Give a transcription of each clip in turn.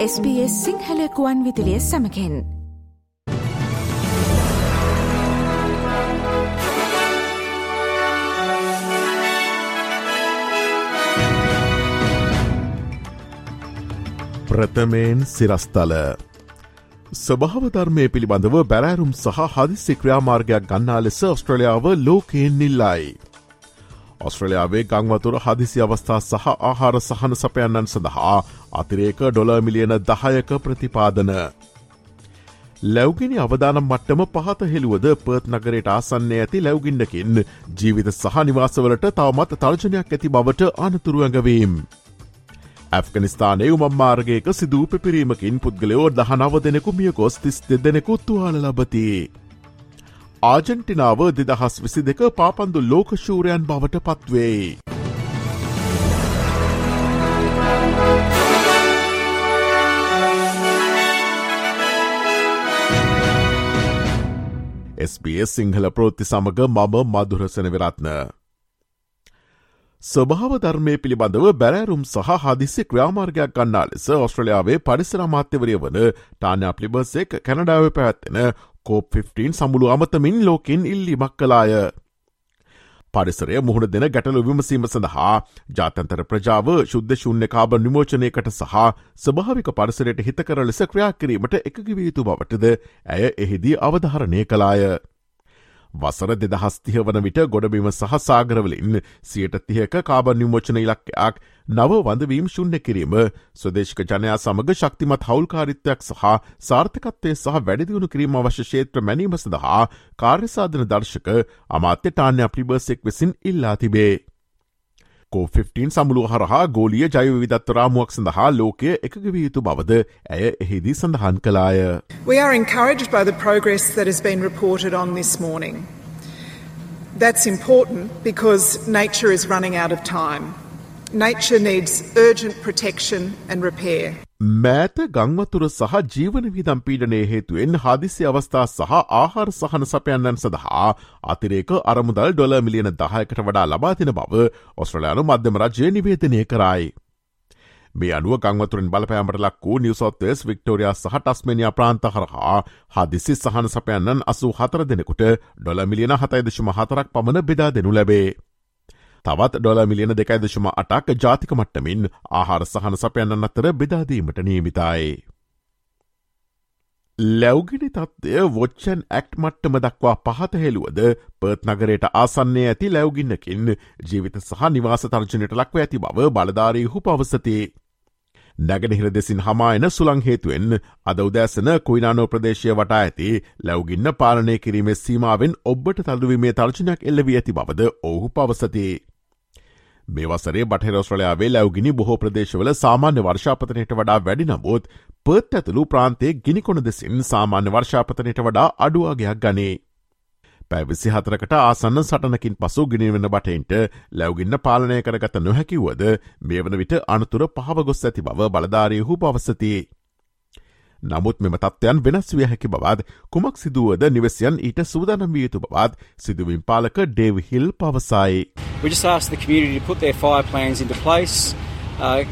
SBS සිංහලකුවන් විදිලිය සමකෙන් ප්‍රථමයෙන් සිරස්තල ස්වභාවධර්මය පිළිබඳව බැරෑරුම් සහ හදිසි ක්‍රියාමාර්ගයක් ගන්නා ලෙස ඔස්ට්‍රලියාව ලෝකයෙන් නිල්ලයි. ඔස්ට්‍රලයාාවේ ගංවතුර හදිසි අවස්ථා සහ ආහාර සහන සපයන්නන් සඳහා අතිරේක ඩොල මිලියන දහයක ප්‍රතිපාදන. ලැව්ගෙන අවදානම් මට්ටම පහත හෙළුවද පර්ත් නගරයට ආසන්නේ ඇති ලැව්ගින්නකින් ජීවිත සහ නිවාසවලට තවමත් තර්ජනයක් ඇති බවට අනතුරුවඟවීම්. ඇෆ්ගනිස්ථානය උමම්මාර්ගයක සිදූ පිරීමකින් පුද්ගලයෝ දහනව දෙනෙකු මිය ගොස් තිස් දෙදෙනෙකු තුවාල ලබති. ආජෙන්ටිනාව දෙදහස් විසි දෙක පාපන්දු ලෝකශූරයන් බවට පත්වේ. SBS සිංහල ප්‍රෝත්ති සමඟ මම මදුරසන විරත්න. ස්වභාව ධර්මය පිළිබඳව බැරෑරුම් සහ හදිසි ක්‍රාමාර්ගයක් ගන්නා ලෙස ඔස්ට්‍රලයාාවේ පරිසරමාත්‍යවරය වන ටානයා පලිබර්සෙක් කැනඩාව පැවැත්වෙන කෝප් 15 සමුළු අමතමින් ලෝකින් ඉල්ලිමක් කලාය. පරිසරය මුහුණ දෙන ගැටලු විමසීම සඳහා ජාතන්තර ප්‍රජාව ශුද්ධ ශූන්‍ය කාබ නිමෝචනයකට සහ ස්භාවික පරිසරයට හිතකර ලෙස ක්‍රියා කිරීමට එකගවීතු බවටද ඇය එහිදී අවධහරණය කලාය. වසර දෙදහස්තිහ වන විට ගොඩබිම සහ සාගරවලින් සියට තියක කාබන් නිමෝචන ඉලක්කයක් නව වඳවීම් ශුන්න කිරීම ස්වදේශක ජනයා සමඟ ශක්තිමත් හවුල්කාරිත්වයක් සහ සාර්ථකත්වය සහ වැඩදියුණු කිරීම අවශ්‍ය ෂේත්‍ර මැනීම සඳහා කාර්යසාධන දර්ශක අමාත්‍ය ටාන්‍ය අපිබර්සෙක් විසින් ඉල්ලා තිබේ. කෝ 15 සමුළුව හරහා ගෝලිය ජයවිදත්වරාමුවක් සඳහා ලෝකය එකගවිය යුතු බවද ඇය එහිදී සඳහන් කලාය. We are encouraged by the progress that has been reported on this morning. That's important because nature is running out of time. Nature needs urgent protection and repair. මෑත ගංවතුර සහ ජීවන විදම් පීඩනය හේතුවෙන් හදිසි අවස්ථා සහ ආහාර සහන සපයන්නන් සඳහා අතිරේක අරමුදල් ඩොල මිලියන දහයකට වඩා ලබාතින බව ඔස්ට්‍රලයානු මධ්‍යම රජය නිවේදනය කරයි. මේ අනුව ගංවතුරින් බලපෑමට ලක් වූ නිවසොත්තස් වික්ටෝරයා සහ ටස්මනියා ප්‍රාන්ත හරහා හදිසි සහන සපයන්නන් අසූ හතර දෙනෙකුට ඩොල මිලියන හතයිදශම හතරක් පමණ බෙදා දෙනු ලැබේ. තවත් ඩොල මිලියන දෙකයිදශම අටක් ජාතික මට්ටමින් ආහාර සහන සපයන්නන් අතර බෙදාදීමට නියමිතයි. ලැව්ගිනි තත්ත්වය වොච්චන් ඇක්ට් මට්ටම දක්වා පහත හෙළුවද පර්ත් නගරයට ආසන්නේ ඇති ලැව්ගින්නකින් ජීවිත සහ නිවාස තර්ජනයට ලක්ව ඇති බව බලධාරීහු පවසති. නැගෙනහිර දෙසින් හමායන සුළං හේතුවෙන් අද උදෑසන කුයිනානෝ ප්‍රදේශය වටා ඇති ලැව්ගින්න පාලනය කිරීමේ සීමාවෙන් ඔබට තල්දුවීමේ තර්ජනයක් එල්ලවී ඇති බවද ඔහු පවසති. මේ වසරේ බටහිරෝස්ට්‍රලයාාවේ ලැව්ගිනි බොහෝ ප්‍රදේශවල සාමාන්‍ය වර්ෂාපතනයට වඩා වැඩි නමුත් පර්ත් ඇතුළු ප්‍රාන්තේ ගිනිකොන දෙසින් සාමාන්‍ය වර්ෂාපතනයට වඩා අඩුවාගයක් ගනේ. පැවිසි හතරකට ආසන්න සටනකින් පසු ගිනිවෙන බටයින්ට ලැව්ගින්න පාලනය කරගත නොහැකිවුවද මේ වන විට අනතුර පහවගොස් ඇති බව බලධාරයහු පවසති. නමුත් මෙම තත්ත්වයන් වෙනස් විය හැකි බවත් කුමක් සිදුවද නිවසියන් ඊට සූදානම් විය යුතු බවත් සිදුවින් පාලක ඩේව් හිල් පවසයි. We just ask the community to put their fire plans into place. Uh,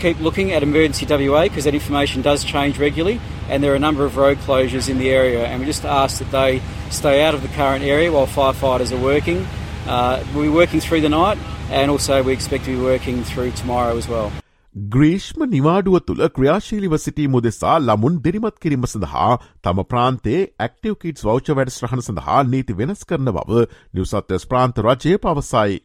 keep looking at emergency WA because that information does change regularly and there are a number of road closures in the area and we just ask that they stay out of the current area while firefighters are working. Uh, we'll be working through the night and also we expect to be working through tomorrow as well. ග්‍රීෂ්ම නිවාඩුව තුළ ක්‍රියාශීලිව සිටීම දෙසා ලමුන් දිරිමත් කිරීම සඳහා තම ප්‍රාන්තේ ඇක්ටව කිටස් වෞච වැඩ ශ්‍රහණ සඳහා නීති වෙනස් කරන බව නිවසත්වස් ප්‍රාන්ත රජය පවසයි.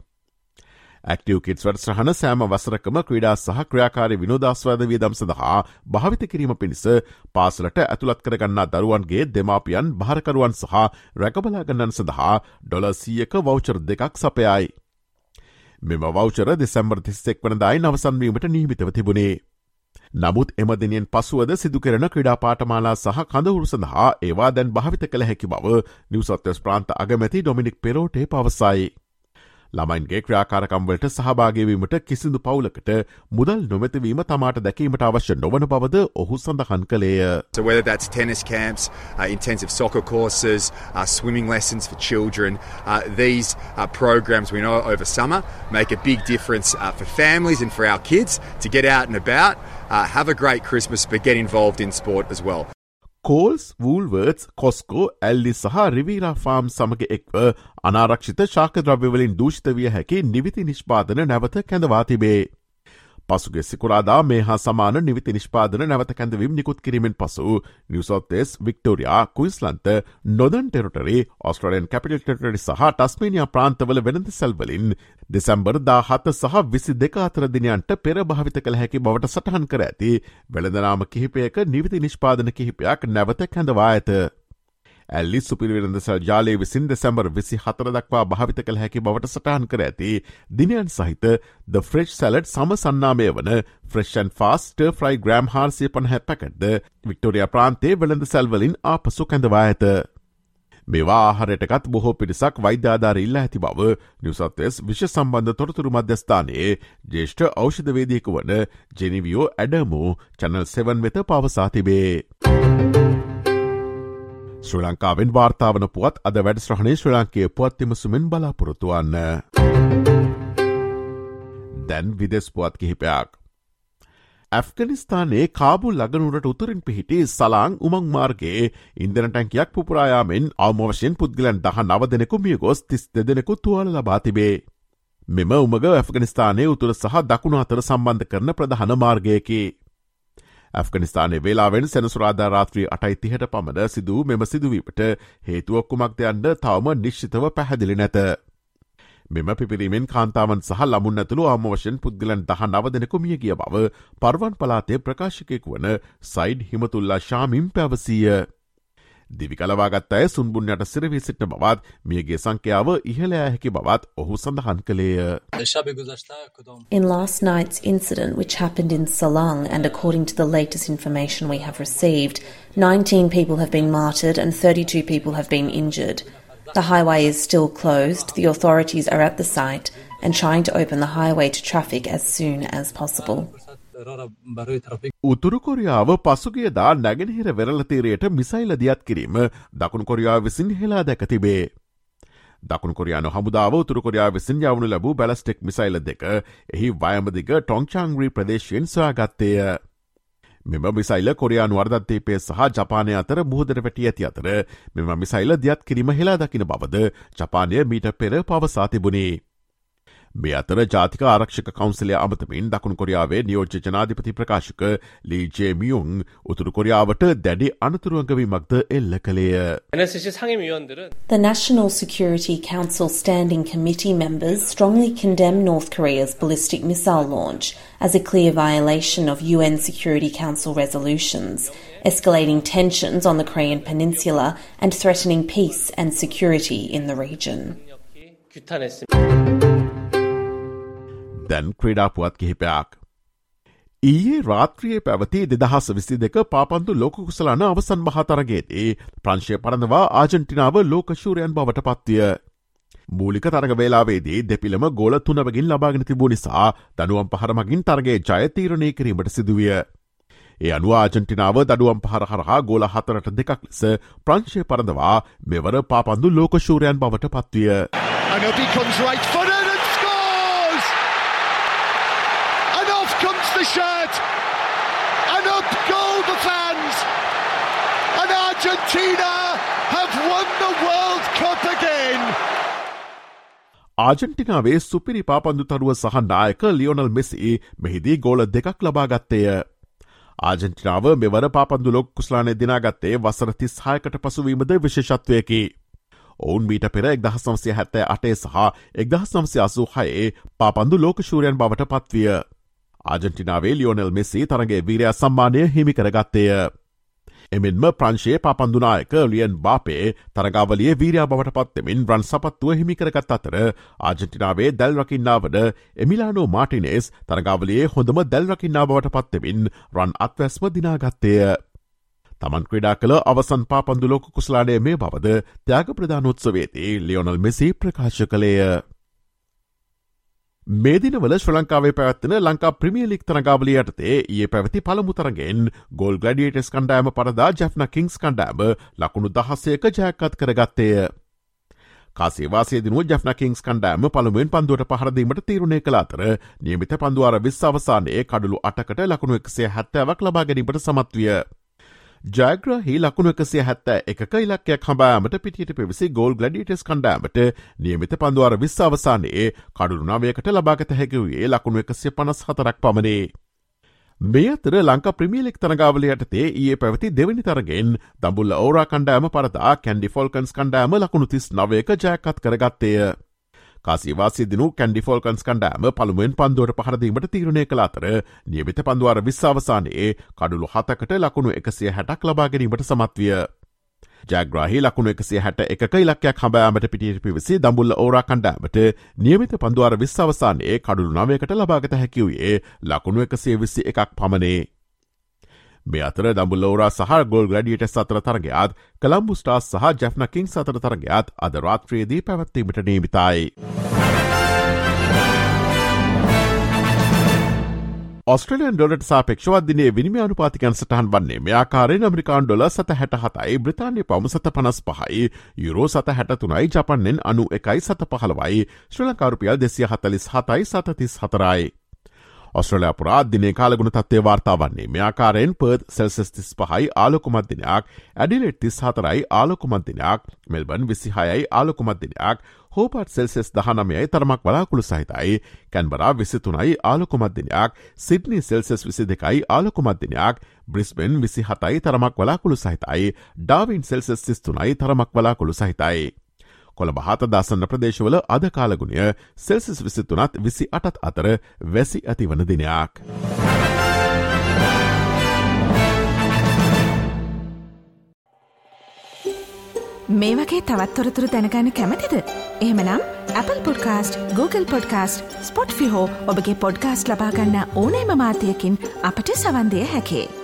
ඇක්ටව කිටස් වැඩ ශ්‍රහණ සෑම වසරකම ක්‍රඩා සහ ක්‍රියාකාරය විනෝදස්වාද වියදම් සඳහා භාවිත කිරීම පිණිස පාසලට ඇතුළත් කරගන්නා දරුවන්ගේ දෙමාපියන් භාරකරුවන් සහ රැකබලාගන්නන් සඳහා ඩොලසීයක වෞචර් දෙකක් සපයයි. මෙම වෞචර දෙසැම්බර් තිස්සෙක් වනදායි නවසන්වීමට නීමිතව තිබුණේ. නමුත් එම දිනෙන් පසුවද සිදුකරන ක්‍රඩා පාටමාලා සහ කඳවුරු සඳහා ඒවා දැන් භාවිත කළ හැකි බව නිවසත්වස් ප්‍රාන්ත අගමැති ඩොමිනික් පෙරෝටේ පවසයි. ළමයින්ගේ ක්‍රියාකාරකම්වලට සහභාගවීමට කිසිදු පවුලකට මුදල් නොමැතිවීම තමාට දැකීමට අවශ්‍ය නොවන බවද ඔහු සඳහන් කළේය. So whether that's tennis camps, uh, intensive soccer courses, uh, swimming lessons for children, uh, these uh, programs we know over summer make a big difference uh, for families and for our kids to get out and about, uh, have a great Christmas, but get involved in sport as well. Coles Woolworths Costco Aldi සහ Riviera farm සමග එක්ව අනාරක්ෂිත ශාකද්‍රව්‍යවලින් දූෂිත විය හැකි නිවිති නිෂ්පාදන නැවත කැඳවා තිබේ. පසුගේ සිකුරාදා මේ හා සමාන නිවිති නිෂ්පාදන නැවත කැඳවීම් නිකුත් කිරීමෙන් පසු New South Wales Victoria Queensland Northern Territory Australian Capital Territory සහ ටස්මේනියා ප්‍රාන්තවල වෙනද සැල්වලින් දෙසැම්බර් දා හත සහ විසි දෙක අතර දිනයන්ට පෙර භාවිත කළ හැකි බවට සටහන් කර ඇති වෙළඳනාම කිහිපයක නිවිති නිෂ්පාදන කිහිපයක් නැවත කැඳවා ඇත. ඇල්ලි සුපිරිවෙරඳ ජාලය විසින් දෙසැම්බර් විසි හතර දක්වා භාවිත කළ හැකි බවට සටහන් කර ඇති දිනයන් සහිත ද ෆ්‍රෙච් සැලඩ් සම සන්නාමය වන ෆ්‍රෙෂන් ෆාස්ට ෆ්‍රයි ග්‍රම් හාර්සිය පන හැපැකටද වික්ටෝරිය ප්‍රාන්තේ වෙළඳ සැල්වලින් ආපසු කැඳවා ඇත. මේවා ආහරයටකත් බොහෝ පිරිසක් වෛද්‍යාධාර ඉල්ල ඇති බව නිවසත්වස් විශ සම්බන්ධ තොරතුරු මධ්‍යස්ථානයේ ජේෂ්ඨ ඖෂධවේදයකු වන ජෙනිවියෝ ඇඩමෝ චැනල් 7 වෙත පවසා තිබේ. ශ්‍රී ලංකාවෙන් වාර්තාාවන පුවත් අද වැඩස්්‍රහණය ශ්‍රී ලංකයේ පුවත්තිමසුමෙන් බලාපොරොත්තුවන්න. දැන් විදෙස් පුවත් කිහිපයක්. ඇෆ්ගනිස්ථානයේ කාබුල් ලගනුරට උතුරින් පිහිටි සලාං උමං මාර්ගයේ ඉන්දන ටැන්කයක් පුපුරායාමෙන් අවමවශයෙන් පුද්ගලන් දහ නව දෙනෙකු මිය ගොස් තිස් දෙදෙනෙකු තුවාල ලබා තිබේ. මෙම උමග ඇෆගනිස්ථානය උතුර සහ දකුණු අතර සම්බන්ධ කරන ප්‍රධාන මාර්ගයකි. ඇෆගනිස්ථානය වෙලාවෙන් සැනසුරාධා රාත්‍රී අටයි තිහට පමණ සිදූ මෙම සිදුවීමට හේතුවක්කුමක්ද යන්න තවම නිශ්චිතව පැහැදිලි නැත. මෙම පිපිරීමෙන් කාන්තාවන් සහ ලමුන් ඇතුළු අමවශයෙන් පුද්ගලන් දහ නව දෙනෙකු මිය ගිය බව පර්වන් පලාතේ ප්‍රකාශකෙක් වන සයිඩ් හිමතුල්ලා ශාමිම් පැවසීය. දිවිකලවාගත් අය සුන්බුන් යට සිරවී සිටන බවත් මියගේ සංඛ්‍යාව ඉහලෑ හැකි බවත් ඔහු සඳහන් කළේය. In last night's incident, which happened in Salang, and according to the latest information we have received, 19 people have been martyred and 32 people have been injured. The highway is still closed. The authorities are at the site and trying to open the highway to traffic as soon as possible. උතුරු කොරියාව පසුගියදා නැගෙනහිර වෙරලතීරයට මිසයිල දියත් කිරීම දකුණු කොරියා විසින් හෙලා දැක තිබේ. දකුණු කොරයානු හමුදාව උතුරු කොරයා විසින් යවනු ලැබූ බැලස්ටෙක් මිසයිල දෙක එහි වයමදිග ටොංචාංග්‍රී ප්‍රදේශයෙන් සොයාගත්තය. මෙම මිසයිල කොරයානු අර්ධත්තේපේ සහ ජපානය අතර මුහදර වැටිය ඇති අතර මෙම මිසයිල දියත් කිරීම හෙලා දකින බවද ජපානය මීට පෙර පවසා තිබුණේ. මේ අතර ජාතික ආරක්ෂක කවන්සිලය අමතමින් දකුණු කොරියාවේ නියෝජ්‍ය ජනාධිපති ප්‍රකාශක ලීජේමියුන් උතුරු කොරියාවට දැඩි අනතුරුවගවීමක්ද එල්ල කළේය. The National Security Council Standing Committee members strongly condemn North Korea's ballistic missile launch as a clear violation of UN Security Council resolutions, escalating tensions on the Korean peninsula and threatening peace and security in the region. දැන් ක්‍රඩාපුවත් කිහිපයක්. ඊයේ රාත්‍රියයේ පැවති දෙදහස විසි දෙක පාපන්දු ලෝකුසලන අවසන් මහතරගේදී ප්‍රංශය පරඳවා ආජන්ටිනාව ලෝකශූරයන් බවට පත්විය. මූලික තරග වේලාවේදී දෙපිළම ගෝල තුනවගින් ලබාගෙන තිබූ නිසා දනුවම් පහරමගින් තරගේ ජයතීරණය කිරීමට සිදුවිය. ඒ අනුව ආජන්ටිනාව දඩුවම් පහර හරහා ගෝල හතරට දෙකක් ලෙස ප්‍රංශය පරඳවා මෙවර පාපන්දු ලෝකශූරයන් බවට පත්විය. The shirt. And up go the fans. And Argentina have won the World Cup again. ආජන්ටිනාවේ සුපිරි පාපන්දු තරුව සහ නායක ලියෝනල් මෙසි මෙහිදී ගෝල දෙකක් ලබාගත්තේය. ආජන්ටිනාව මෙවර පාපන්දු ලොක් කුස්ලානය දිනාගත්තේ වසර තිස් හයකට පසුවීමද විශේෂත්වයකි. ඔවුන් මීට පෙර එක්දහ සම්සය හැත්තෑ අටේ සහ එක්දහ සම්සය අසූ හයේ පාපන්දු ලෝකශූරයන් බවට පත්විය. ආජටිනාවේ ලියෝනෙල් මෙසි තරගේ වීරයා සම්මානය හිමි කරගත්තේය. එමෙන්ම ප්‍රංශයේ පාපන්දුනායක ලියන් බාපේ තරගාවලිය වීරයා බවට පත්තෙමින් රන් සපත්තුව හිමිකරගත් අතර ආජටිනාවේ දැල්රකින්නාවන එමිලානෝ මාටිනේස් තරගාවලියේ හොඳම දැල්රකින්නා බවට පත්තෙමින් රන් අත්වැස්ම දිනාගත්තය. තමන් ක්‍රඩා කළ අවසන් පාපන්දුලෝක කුස්ලාඩය මේ බවද ත්‍යයාග ප්‍රධානොත්සවේතේ ලියොනල් මෙසි ප්‍රකාශ කළේය. මේ දිනවල ශ්‍ර ලංකාවේ පැවත්වන ලංකා ප්‍රමියලික් තරගාවලිය යටතේ ඒ පැවති පළමුතරගෙන් ගොල් ගඩියටස් කණ්ඩෑම පරදා ජැ්න කිංස් කණ්ඩෑම ලකුණු දහස්සයක ජයකත් කරගත්තේය. කාසේවාසේදනුව ජැ්න කිංස් කණ්ඩෑම පළමුුවෙන් පන්දුවට පහරදීමට තීරුණය කළ අතර නියමිත පන්දුවාර විස් අවසානයේ කඩුළු අටකට ලකුණු එකසේ හැත්තෑවක් ලබා ගැනීමට සමත්විය. ජයග්‍රහහි ලකුණු එකසිය හැත්ත එක ඉලක්කයක් හබෑමට පිටියට පිවිසි ගෝල් ගලඩිටස් කණ්ඩෑමට නියමිත පන්දුවර විශ්වාවසානයේ කඩුරු නවයකට ලබාගත හැකිවයේ ලකුණු එකසිය පනස් හතරක් පමණේ. මේ අතර ලංකා ප්‍රමියලෙක් තරගාවලයටතේ ඒ පැවති දෙවනි තරගෙන් දඹුල්ල ඕරා කණ්ඩෑම පරතා කැන්ඩි ෆොල්කන්ස් කණ්ඩෑම ලකුණු තිස් නවයක ජයකත් කරගත්තේය. කාසිවාසි දිනු කැන්ඩි ෆෝල්කන්ස් කණ්ඩෑම පළුවෙන් පන්දුවට පහරදීමට තීරණය කළ අතර නියමිත පන්දුවර විශ්වාවසානයේ කඩුළු හතකට ලකුණු එකසිය හැටක් ලබාගැනීමට සමත්විය. ජෑග්‍රහහි ලකුණු එකසිය හැට එක ඉලක්කයක් හබෑමට පිටියට පිවිසි දම්බුල්ල ඕරා කණ්ඩෑමට නියමිත පන්දුවර විශ්වාවසානයේ කඩුළු නවයකට ලබාගත හැකිවයේ ලකුණු එකසිය විස්සි එකක් පමණේ. මේ අතර දම්බුල්ලෝරා සහ ගොල් ගඩියට සතර තරගයාත් කළම්බු ස්ටාස් සහ ජැෆ්නකින් සතර තරගයාත් අද රාත්‍රයේදී පැවැත්වීමට නීමිතයි. ස්ට්‍රලියන් ඩොලට සාපක්ෂවත් දිනේ විනිම අනුපාතිකන් සටහන් වන්නේ මෙයාකාරෙන් අමරිකාන් ඩොල සත හැට හතයි බ්‍රතාන්‍ය පවම සත පනස් පහයි යුරෝ සත හැටතුනයි ජපන්නෙන් අනු එකයි සත පහළවයි ශ්‍රලකාරුපියල් දෙසිය හතලිස් හතයි සතතිස් හතරයි. ඔස්ට්‍රලයා පුරා දිනේ කාලගුණ තත්වය වාර්තා වන්නේ මෙයාකාරයෙන් පර්ත් සෙල්සස් තිස් පහයි ආලොකුමත්දිනයක් ඇඩිලෙට් තිස් හතරයි ආලොකුමත්දිනයක් මෙල්බන් විසිහයයි ආලොකුමත්දිනයක් හෝපට සෙල්සෙස් දහනමයයි තරමක් වලාකුළු සහිතයි කැන්බරා විසිතුනයි ආලොකුමත්දිනයක් සිඩ්නි සෙල්සෙස් විසි දෙකයි ආලොකුමත්දිනයක් බ්‍රිස්බෙන් විසි හතයි තරමක් වලාකුළු සහිතයි ඩාවින් සෙල්සෙස් සිස්තුනයි තරමක් වලාකුළු සහිතයි. කොළඹ හත දසන්න ප්‍රදේශවල අද කාලගුණය සෙල්සිස් විසිතුනත් විසි අටත් අතර වැසි ඇතිවන දිනයක්. මේ වගේ තවත්තොරතුරු දැනගන්න කැමතිද. එහමනම් Apple podcast Google podcast Spotify ඔබගේ පොඩ්කාස්ට ලබාගන්න ඕනෑම මාතයකින් අපට සවන්දය හැකේ.